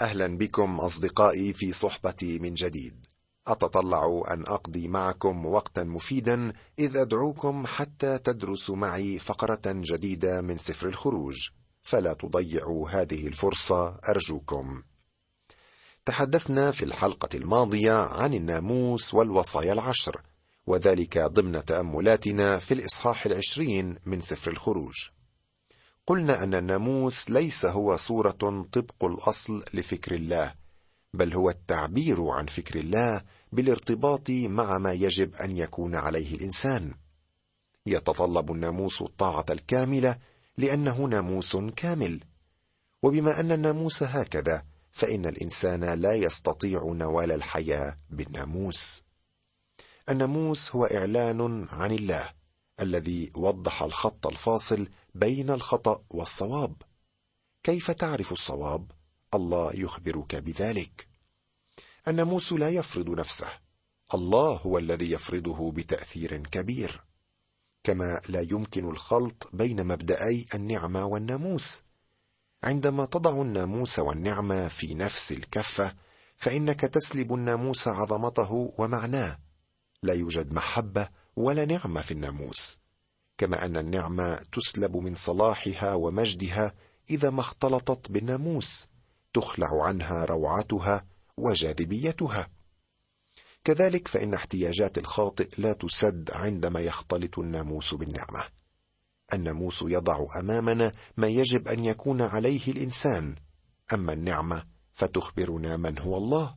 أهلا بكم أصدقائي في صحبتي من جديد. أتطلع أن أقضي معكم وقتا مفيدا إذ أدعوكم حتى تدرسوا معي فقرة جديدة من سفر الخروج. فلا تضيعوا هذه الفرصة أرجوكم. تحدثنا في الحلقة الماضية عن الناموس والوصايا العشر وذلك ضمن تأملاتنا في الإصحاح العشرين من سفر الخروج. قلنا أن الناموس ليس هو صورة طبق الأصل لفكر الله بل هو التعبير عن فكر الله بالارتباط مع ما يجب أن يكون عليه الإنسان. يتطلب الناموس الطاعة الكاملة لأنه ناموس كامل. وبما أن الناموس هكذا فإن الإنسان لا يستطيع نوال الحياة بالناموس. الناموس هو إعلان عن الله الذي وضح الخط الفاصل بين الخطأ والصواب. كيف تعرف الصواب؟ الله يخبرك بذلك. الناموس لا يفرض نفسه. الله هو الذي يفرضه بتأثير كبير. كما لا يمكن الخلط بين مبدأي النعمة والناموس. عندما تضع الناموس والنعمة في نفس الكفة فإنك تسلب الناموس عظمته ومعناه. لا يوجد محبة ولا نعمة في الناموس. كما أن النعمة تسلب من صلاحها ومجدها إذا ما اختلطت بالناموس تخلع عنها روعتها وجاذبيتها. كذلك فإن احتياجات الخاطئ لا تسد عندما يختلط الناموس بالنعمة. الناموس يضع أمامنا ما يجب أن يكون عليه الإنسان. أما النعمة فتخبرنا من هو الله.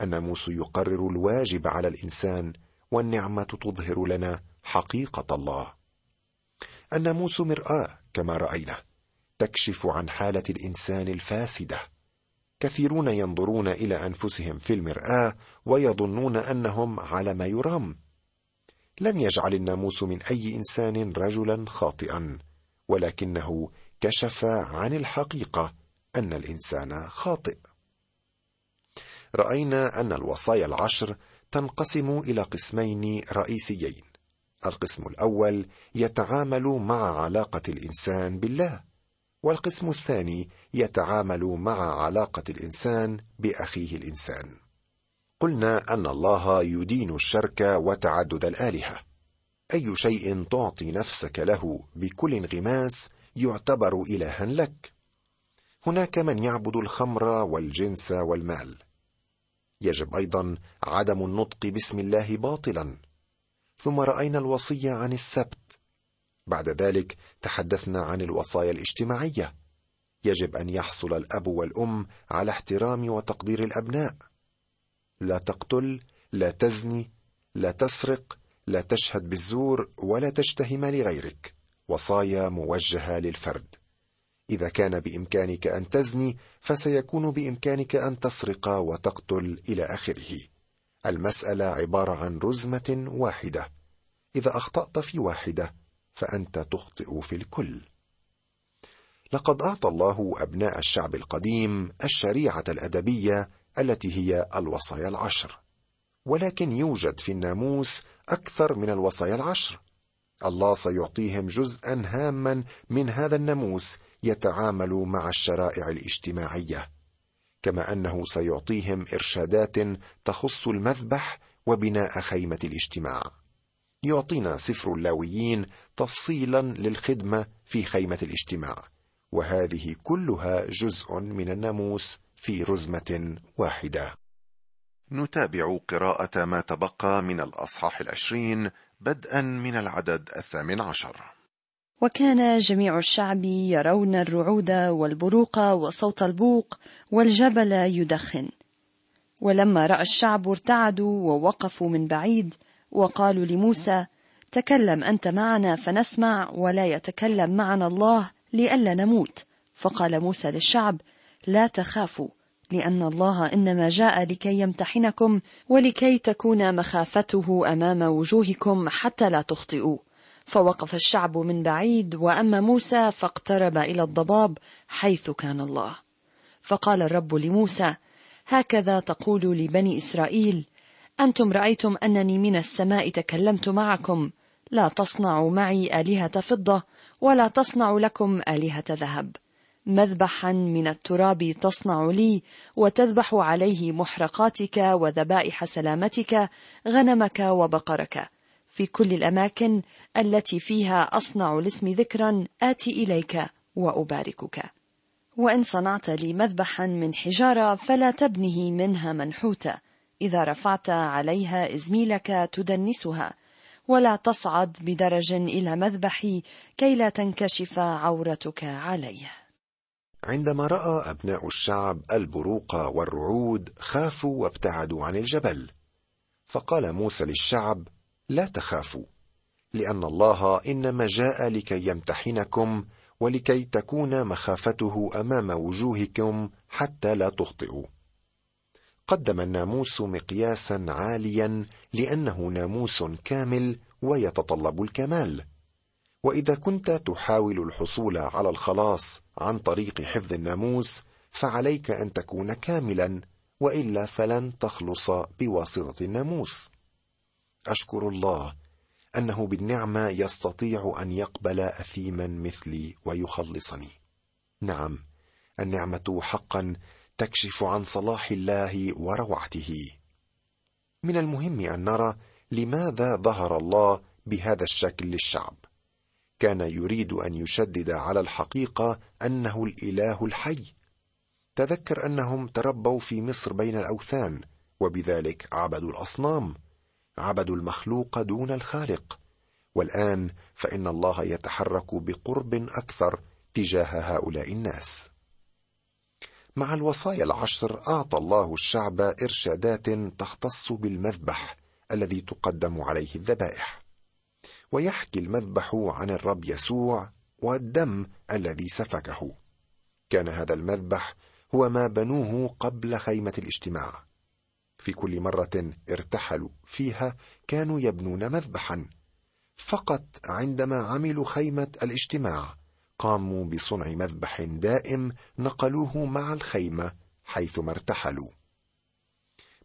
الناموس يقرر الواجب على الإنسان والنعمة تظهر لنا حقيقة الله. الناموس مرآة كما رأينا تكشف عن حالة الإنسان الفاسدة. كثيرون ينظرون إلى أنفسهم في المرآة ويظنون أنهم على ما يرام. لم يجعل الناموس من أي إنسان رجلا خاطئا ولكنه كشف عن الحقيقة أن الإنسان خاطئ. رأينا أن الوصايا العشر تنقسم إلى قسمين رئيسيين. القسم الأول يتعامل مع علاقة الإنسان بالله والقسم الثاني يتعامل مع علاقة الإنسان بأخيه الإنسان. قلنا أن الله يدين الشرك وتعدد الآلهة. أي شيء تعطي نفسك له بكل انغماس يعتبر إلها لك. هناك من يعبد الخمر والجنس والمال. يجب أيضا عدم النطق باسم الله باطلا. ثم رأينا الوصيه عن السبت. بعد ذلك تحدثنا عن الوصايا الاجتماعية. يجب أن يحصل الأب والأم على احترام وتقدير الأبناء. لا تقتل لا تزني لا تسرق لا تشهد بالزور ولا تشتهم لغيرك. وصايا موجهة للفرد. إذا كان بإمكانك أن تزني فسيكون بإمكانك أن تسرق وتقتل إلى آخره. المسألة عبارة عن رزمة واحدة. إذا أخطأت في واحدة فأنت تخطئ في الكل. لقد أعطى الله أبناء الشعب القديم الشريعة الأدبية التي هي الوصايا العشر. ولكن يوجد في الناموس أكثر من الوصايا العشر. الله سيعطيهم جزءا هاما من هذا الناموس يتعامل مع الشرائع الاجتماعية. كما أنه سيعطيهم إرشادات تخص المذبح وبناء خيمة الاجتماع. يعطينا سفر اللاويين تفصيلا للخدمة في خيمة الاجتماع وهذه كلها جزء من الناموس في رزمة واحدة. نتابع قراءة ما تبقى من الأصحاح العشرين بدءا من العدد الثامن عشر. وكان جميع الشعب يرون الرعود والبروق وصوت البوق والجبل يدخن. ولما رأى الشعب ارتعدوا ووقفوا من بعيد وقالوا لموسى تكلم أنت معنا فنسمع ولا يتكلم معنا الله لئلا نموت. فقال موسى للشعب لا تخافوا لأن الله إنما جاء لكي يمتحنكم ولكي تكون مخافته أمام وجوهكم حتى لا تخطئوا. فوقف الشعب من بعيد وأما موسى فاقترب إلى الضباب حيث كان الله. فقال الرب لموسى هكذا تقول لبني إسرائيل أنتم رأيتم أنني من السماء تكلمت معكم. لا تصنعوا معي آلهة فضة ولا تصنعوا لكم آلهة ذهب. مذبحا من التراب تصنع لي وتذبح عليه محرقاتك وذبائح سلامتك غنمك وبقرك. في كل الأماكن التي فيها أصنع لاسم ذكرا آتي إليك وأباركك. وإن صنعت لي مذبحا من حجارة فلا تبنه منها منحوته إذا رفعت عليها إزميلك تدنسها. ولا تصعد بدرج إلى مذبحي كي لا تنكشف عورتك عليه. عندما رأى أبناء الشعب البروق والرعود خافوا وابتعدوا عن الجبل. فقال موسى للشعب لا تخافوا لأن الله إنما جاء لكي يمتحنكم ولكي تكون مخافته أمام وجوهكم حتى لا تخطئوا. قدم الناموس مقياسا عاليا لأنه ناموس كامل ويتطلب الكمال. وإذا كنت تحاول الحصول على الخلاص عن طريق حفظ الناموس فعليك أن تكون كاملا وإلا فلن تخلص بواسطة الناموس. أشكر الله أنه بالنعمة يستطيع أن يقبل أثيما مثلي ويخلصني. نعم النعمة حقا تكشف عن صلاح الله وروعته. من المهم أن نرى لماذا ظهر الله بهذا الشكل للشعب. كان يريد أن يشدد على الحقيقة أنه الإله الحي. تذكر أنهم تربوا في مصر بين الأوثان وبذلك عبدوا الأصنام. عبدوا المخلوق دون الخالق. والآن فإن الله يتحرك بقرب أكثر تجاه هؤلاء الناس. مع الوصايا العشر أعطى الله الشعب إرشادات تختص بالمذبح الذي تقدم عليه الذبائح. ويحكي المذبح عن الرب يسوع والدم الذي سفكه. كان هذا المذبح هو ما بنوه قبل خيمة الاجتماع. في كل مرة ارتحلوا فيها كانوا يبنون مذبحا. فقط عندما عملوا خيمة الاجتماع قاموا بصنع مذبح دائم نقلوه مع الخيمة حيثما ارتحلوا.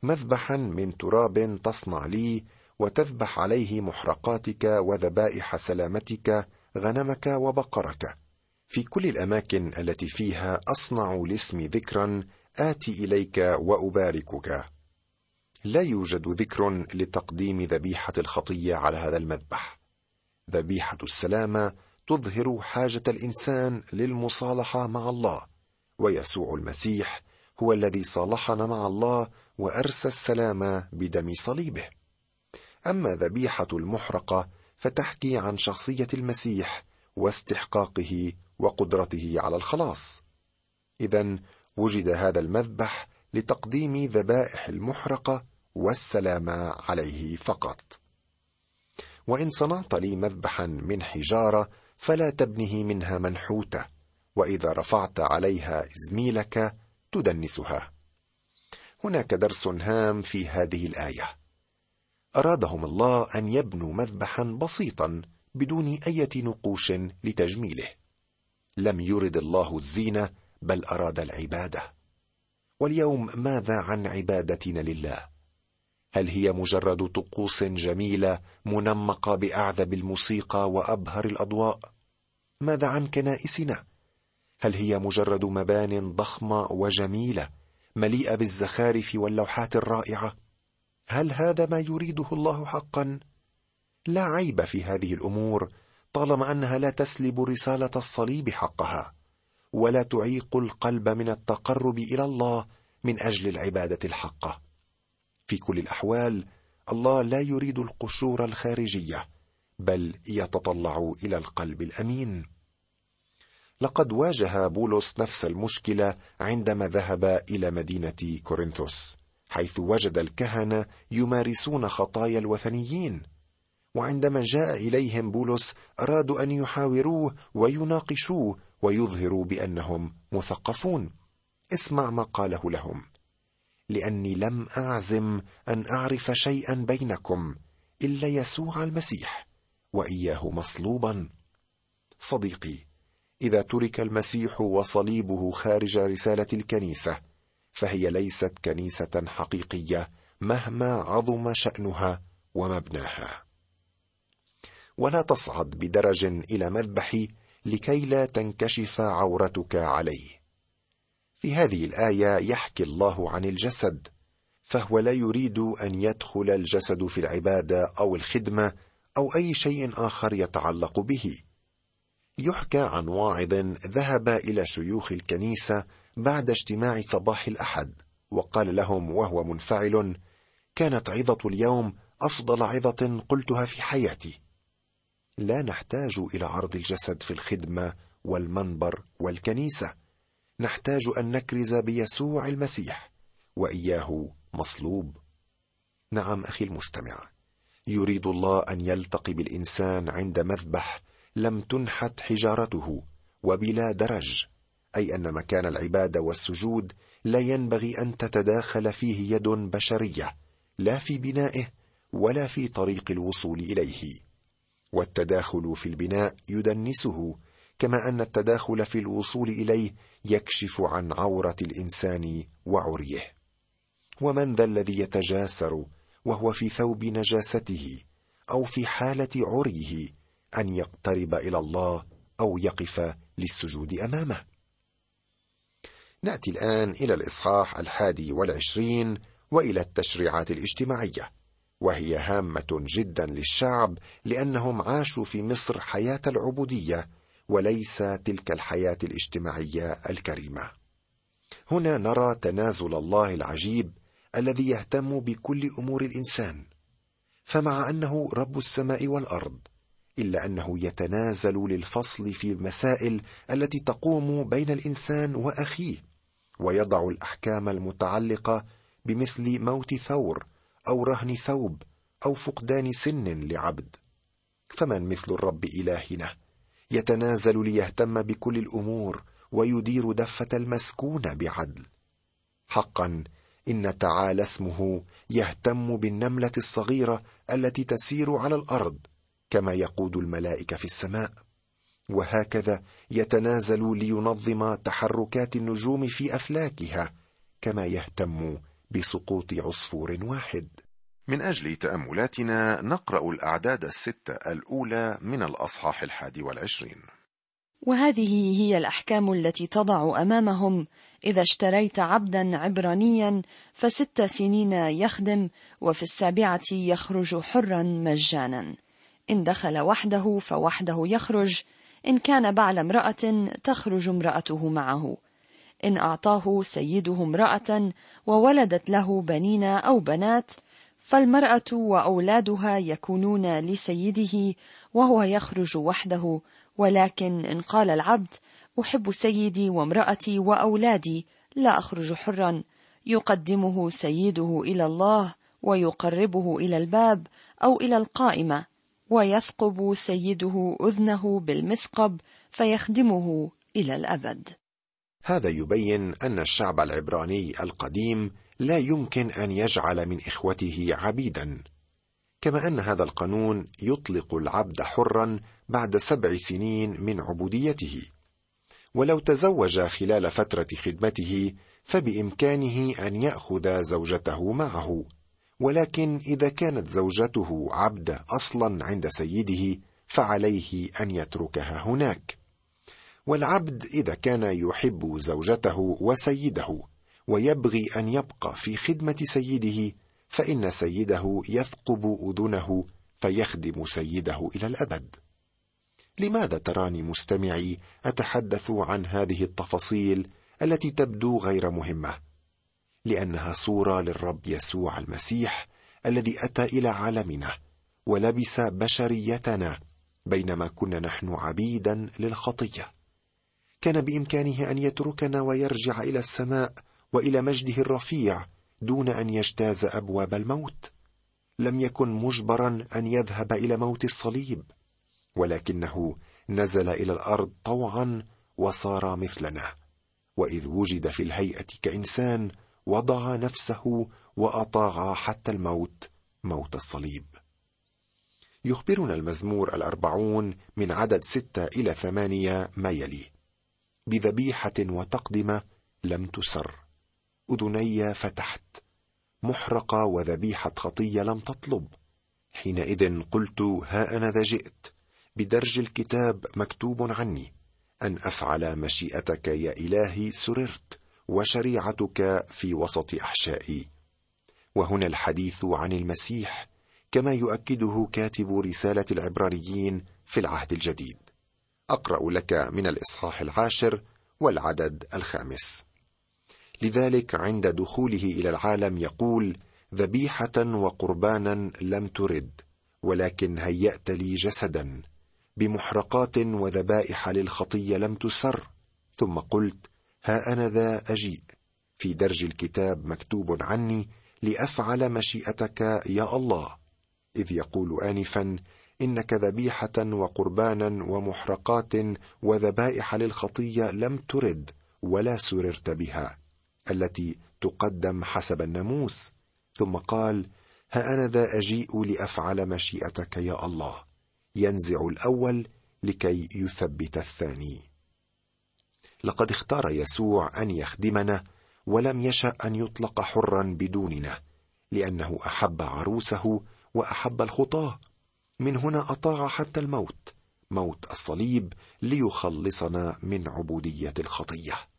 مذبحا من تراب تصنع لي وتذبح عليه محرقاتك وذبائح سلامتك غنمك وبقرك. في كل الأماكن التي فيها أصنع لاسم ذكرا آتي إليك وأباركك. لا يوجد ذكر لتقديم ذبيحة الخطية على هذا المذبح. ذبيحة السلامة تظهر حاجة الإنسان للمصالحة مع الله ويسوع المسيح هو الذي صالحنا مع الله وأرسى السلام بدم صليبه. أما ذبيحة المحرقة فتحكي عن شخصية المسيح واستحقاقه وقدرته على الخلاص. اذا وجد هذا المذبح لتقديم ذبائح المحرقة والسلام عليه فقط. وإن صنعت لي مذبحا من حجارة فلا تبنه منها منحوتة وإذا رفعت عليها إزميلك تدنسها. هناك درس هام في هذه الآية. أرادهم الله أن يبنوا مذبحا بسيطا بدون إيه نقوش لتجميله. لم يرد الله الزينة بل أراد العبادة. واليوم ماذا عن عبادتنا لله؟ هل هي مجرد طقوس جميلة منمقة بأعذب الموسيقى وأبهر الأضواء؟ ماذا عن كنائسنا؟ هل هي مجرد مبان ضخمة وجميلة مليئة بالزخارف واللوحات الرائعة؟ هل هذا ما يريده الله حقا؟ لا عيب في هذه الأمور طالما أنها لا تسلب رسالة الصليب حقها ولا تعيق القلب من التقرب إلى الله من أجل العبادة الحقة. في كل الأحوال الله لا يريد القشور الخارجية بل يتطلع إلى القلب الأمين. لقد واجه بولس نفس المشكلة عندما ذهب إلى مدينة كورنثوس حيث وجد الكهنة يمارسون خطايا الوثنيين. وعندما جاء إليهم بولس أرادوا أن يحاوروه ويناقشوه ويظهروا بأنهم مثقفون. اسمع ما قاله لهم. لأني لم أعزم أن أعرف شيئا بينكم إلا يسوع المسيح وإياه مصلوبا. صديقي إذا ترك المسيح وصليبه خارج رسالة الكنيسة فهي ليست كنيسة حقيقية مهما عظم شأنها ومبناها. ولا تصعد بدرج إلى مذبحي لكي لا تنكشف عورتك عليه. في هذه الآية يحكي الله عن الجسد فهو لا يريد أن يدخل الجسد في العبادة أو الخدمة أو أي شيء آخر يتعلق به. يحكى عن واعظ ذهب إلى شيوخ الكنيسة بعد اجتماع صباح الأحد وقال لهم وهو منفعل كانت عظة اليوم أفضل عظة قلتها في حياتي. لا نحتاج إلى عرض الجسد في الخدمة والمنبر والكنيسة نحتاج أن نكرز بيسوع المسيح. وإياه مصلوب. نعم أخي المستمع. يريد الله أن يلتقي بالإنسان عند مذبح لم تنحت حجارته وبلا درج. أي أن مكان العبادة والسجود لا ينبغي أن تتداخل فيه يد بشرية لا في بنائه ولا في طريق الوصول إليه. والتداخل في البناء يدنسه كما أن التداخل في الوصول إليه يكشف عن عورة الإنسان وعريه. ومن ذا الذي يتجاسر وهو في ثوب نجاسته أو في حالة عريه أن يقترب إلى الله أو يقف للسجود أمامه. نأتي الآن إلى الإصحاح الحادي والعشرين وإلى التشريعات الاجتماعية وهي هامة جدا للشعب لأنهم عاشوا في مصر حياة العبودية وليس تلك الحياة الاجتماعية الكريمة. هنا نرى تنازل الله العجيب الذي يهتم بكل أمور الإنسان. فمع أنه رب السماء والأرض إلا أنه يتنازل للفصل في المسائل التي تقوم بين الإنسان وأخيه ويضع الأحكام المتعلقة بمثل موت ثور أو رهن ثوب أو فقدان سن لعبد. فمن مثل الرب إلهنا؟ يتنازل ليهتم بكل الأمور ويدير دفة المسكون بعدل. حقا إن تعالى اسمه يهتم بالنملة الصغيرة التي تسير على الأرض كما يقود الملائكة في السماء. وهكذا يتنازل لينظم تحركات النجوم في أفلاكها كما يهتم بسقوط عصفور واحد. من أجل تأملاتنا نقرأ الأعداد الستة الأولى من الأصحاح الحادي والعشرين. وهذه هي الأحكام التي تضع أمامهم إذا اشتريت عبدا عبرانيا فست سنين يخدم وفي السابعة يخرج حرا مجانا. إن دخل وحده فوحده يخرج. إن كان بعل امرأة تخرج امرأته معه. إن أعطاه سيده امرأة وولدت له بنين أو بنات فالمرأة وأولادها يكونون لسيده وهو يخرج وحده ولكن إن قال العبد أحب سيدي وامرأتي وأولادي لا أخرج حرا. يقدمه سيده إلى الله ويقربه إلى الباب أو إلى القائمة ويثقب سيده أذنه بالمثقب فيخدمه إلى الأبد. هذا يبين أن الشعب العبراني القديم لا يمكن أن يجعل من إخوته عبيدا. كما أن هذا القانون يطلق العبد حرا بعد سبع سنين من عبوديته. ولو تزوج خلال فترة خدمته فبإمكانه أن يأخذ زوجته معه. ولكن إذا كانت زوجته عبد أصلا عند سيده فعليه أن يتركها هناك. والعبد إذا كان يحب زوجته وسيده ويبغي أن يبقى في خدمة سيده فإن سيده يثقب أذنه فيخدم سيده إلى الأبد. لماذا تراني مستمعي أتحدث عن هذه التفاصيل التي تبدو غير مهمة؟ لأنها صورة للرب يسوع المسيح الذي أتى إلى عالمنا ولبس بشريتنا بينما كنا نحن عبيدا للخطية. كان بإمكانه أن يتركنا ويرجع إلى السماء وإلى مجده الرفيع دون أن يجتاز أبواب الموت. لم يكن مجبرا أن يذهب إلى موت الصليب ولكنه نزل إلى الأرض طوعا وصار مثلنا. وإذ وجد في الهيئة كإنسان وضع نفسه وأطاع حتى الموت موت الصليب. يخبرنا المزمور الأربعون من عدد ستة إلى ثمانية ما يلي. بذبيحة وتقدمة لم تسر. أذني فتحت. محرقة وذبيحة خطية لم تطلب. حينئذ قلت ها أنا ذا جئت. بدرج الكتاب مكتوب عني. أن أفعل مشيئتك يا إلهي سررت وشريعتك في وسط أحشائي. وهنا الحديث عن المسيح كما يؤكده كاتب رسالة العبرانيين في العهد الجديد. أقرأ لك من الإصحاح العاشر والعدد الخامس. لذلك عند دخوله إلى العالم يقول ذبيحة وقربانا لم ترد ولكن هيأت لي جسدا بمحرقات وذبائح للخطيه لم تسر. ثم قلت ها أنا ذا أجيء في درج الكتاب مكتوب عني لأفعل مشيئتك يا الله. إذ يقول انفا إنك ذبيحة وقربانا ومحرقات وذبائح للخطيه لم ترد ولا سررت بها. التي تقدم حسب الناموس. ثم قال ها أنا ذا أجيء لأفعل مشيئتك يا الله. ينزع الأول لكي يثبت الثاني. لقد اختار يسوع أن يخدمنا ولم يشأ أن يطلق حرا بدوننا لأنه أحب عروسه وأحب الخطاة. من هنا أطاع حتى الموت موت الصليب ليخلصنا من عبودية الخطية.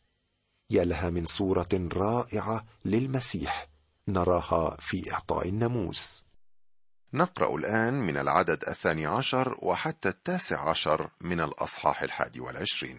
يا لها من صورة رائعة للمسيح. نراها في إعطاء الناموس. نقرأ الآن من العدد الثاني عشر وحتى التاسع عشر من الأصحاح الحادي والعشرين.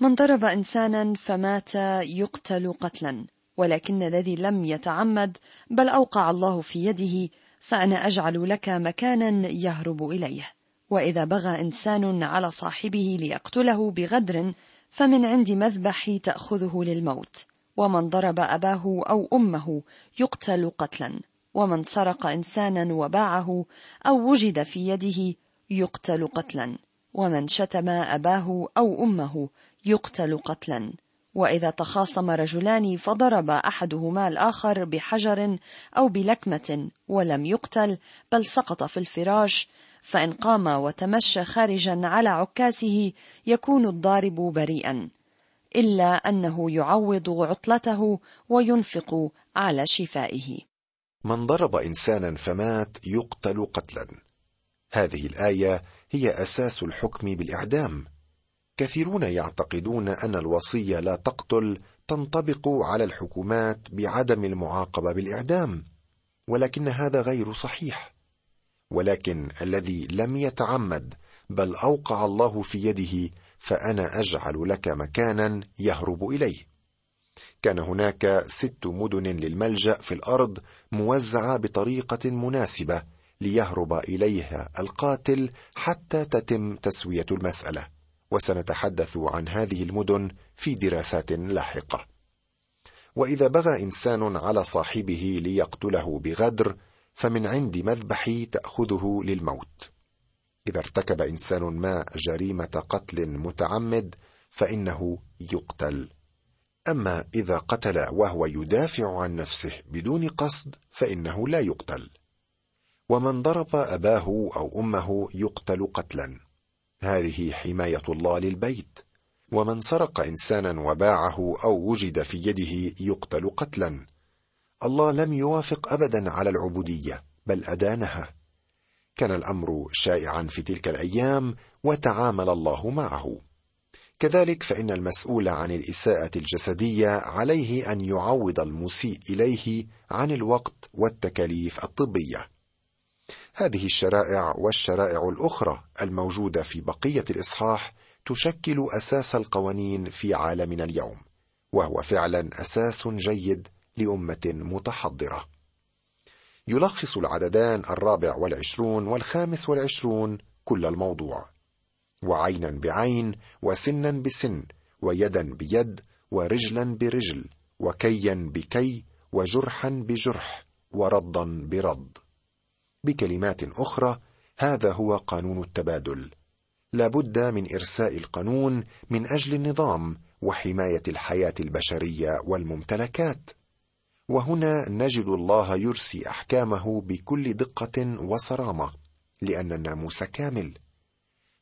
من ضرب إنسانا فمات يقتل قتلا ولكن الذي لم يتعمد بل أوقع الله في يده فأنا أجعل لك مكانا يهرب إليه. وإذا بغى إنسان على صاحبه ليقتله بغدر فمن عند مذبح تأخذه للموت ومن ضرب أباه أو أمه يقتل قتلا ومن سرق انسانا وباعه أو وجد في يده يقتل قتلا ومن شتم أباه أو أمه يقتل قتلا. وإذا تخاصم رجلان فضرب أحدهما الآخر بحجر أو بلكمة ولم يقتل بل سقط في الفراش فإن قام وتمشى خارجا على عكاسه يكون الضارب بريئا إلا أنه يعوض عطلته وينفق على شفائه. من ضرب انسانا فمات يقتل قتلا. هذه الآية هي أساس الحكم بالإعدام. كثيرون يعتقدون أن الوصية لا تقتل تنطبق على الحكومات بعدم المعاقبة بالإعدام ولكن هذا غير صحيح. ولكن الذي لم يتعمد بل أوقع الله في يده فأنا أجعل لك مكانا يهرب إليه. كان هناك ست مدن للملجأ في الأرض موزعة بطريقة مناسبة ليهرب إليها القاتل حتى تتم تسوية المسألة. وسنتحدث عن هذه المدن في دراسات لاحقة. وإذا بغى إنسان على صاحبه ليقتله بغدر فمن عند مذبح تأخذه للموت. إذا ارتكب إنسان ما جريمة قتل متعمد فإنه يقتل. أما إذا قتل وهو يدافع عن نفسه بدون قصد فإنه لا يقتل. ومن ضرب أباه أو أمه يقتل قتلا. هذه حماية الله للبيت. ومن سرق انسانا وباعه أو وجد في يده يقتل قتلا. الله لم يوافق ابدا على العبودية بل أدانها. كان الأمر شائعا في تلك الأيام وتعامل الله معه. كذلك فإن المسؤول عن الإساءة الجسدية عليه أن يعوض المسيء إليه عن الوقت والتكاليف الطبية. هذه الشرائع والشرائع الأخرى الموجودة في بقية الإصحاح تشكل أساس القوانين في عالمنا اليوم وهو فعلا أساس جيد لأمة متحضرة. يلخص العددان الرابع والعشرون والخامس والعشرون كل الموضوع. وعينا بعين وسنا بسن ويدا بيد ورجلا برجل وكيا بكي وجرحا بجرح وردا برد بكلمات أخرى هذا هو قانون التبادل. لا بد من إرساء القانون من أجل النظام وحماية الحياة البشرية والممتلكات. وهنا نجد الله يرسي أحكامه بكل دقة وصرامة لأن الناموس كامل.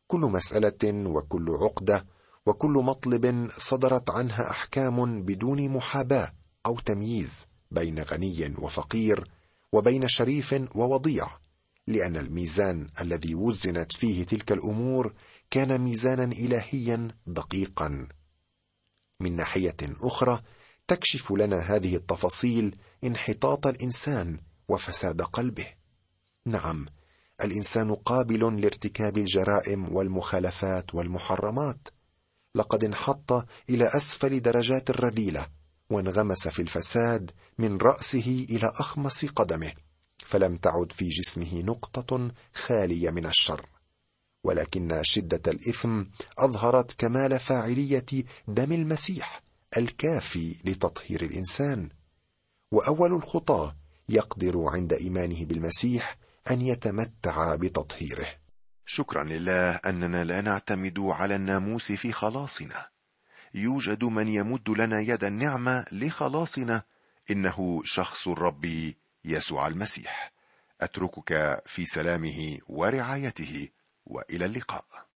كل مسألة وكل عقدة وكل مطلب صدرت عنها أحكام بدون محاباة أو تمييز بين غني وفقير وبين شريف ووضيع لأن الميزان الذي وزنت فيه تلك الأمور كان ميزانا إلهيا دقيقا. من ناحية أخرى تكشف لنا هذه التفاصيل انحطاط الإنسان وفساد قلبه. نعم الإنسان قابل لارتكاب الجرائم والمخالفات والمحرمات. لقد انحط إلى أسفل درجات الرذيلة وانغمس في الفساد من رأسه إلى أخمص قدمه فلم تعد في جسمه نقطة خالية من الشر. ولكن شدة الإثم أظهرت كمال فاعلية دم المسيح. الكافي لتطهير الإنسان. وأول الخطاه يقدر عند إيمانه بالمسيح أن يتمتع بتطهيره. شكرا لله أننا لا نعتمد على الناموس في خلاصنا. يوجد من يمد لنا يد النعمة لخلاصنا. إنه شخص الرب يسوع المسيح. أتركك في سلامه ورعايته وإلى اللقاء.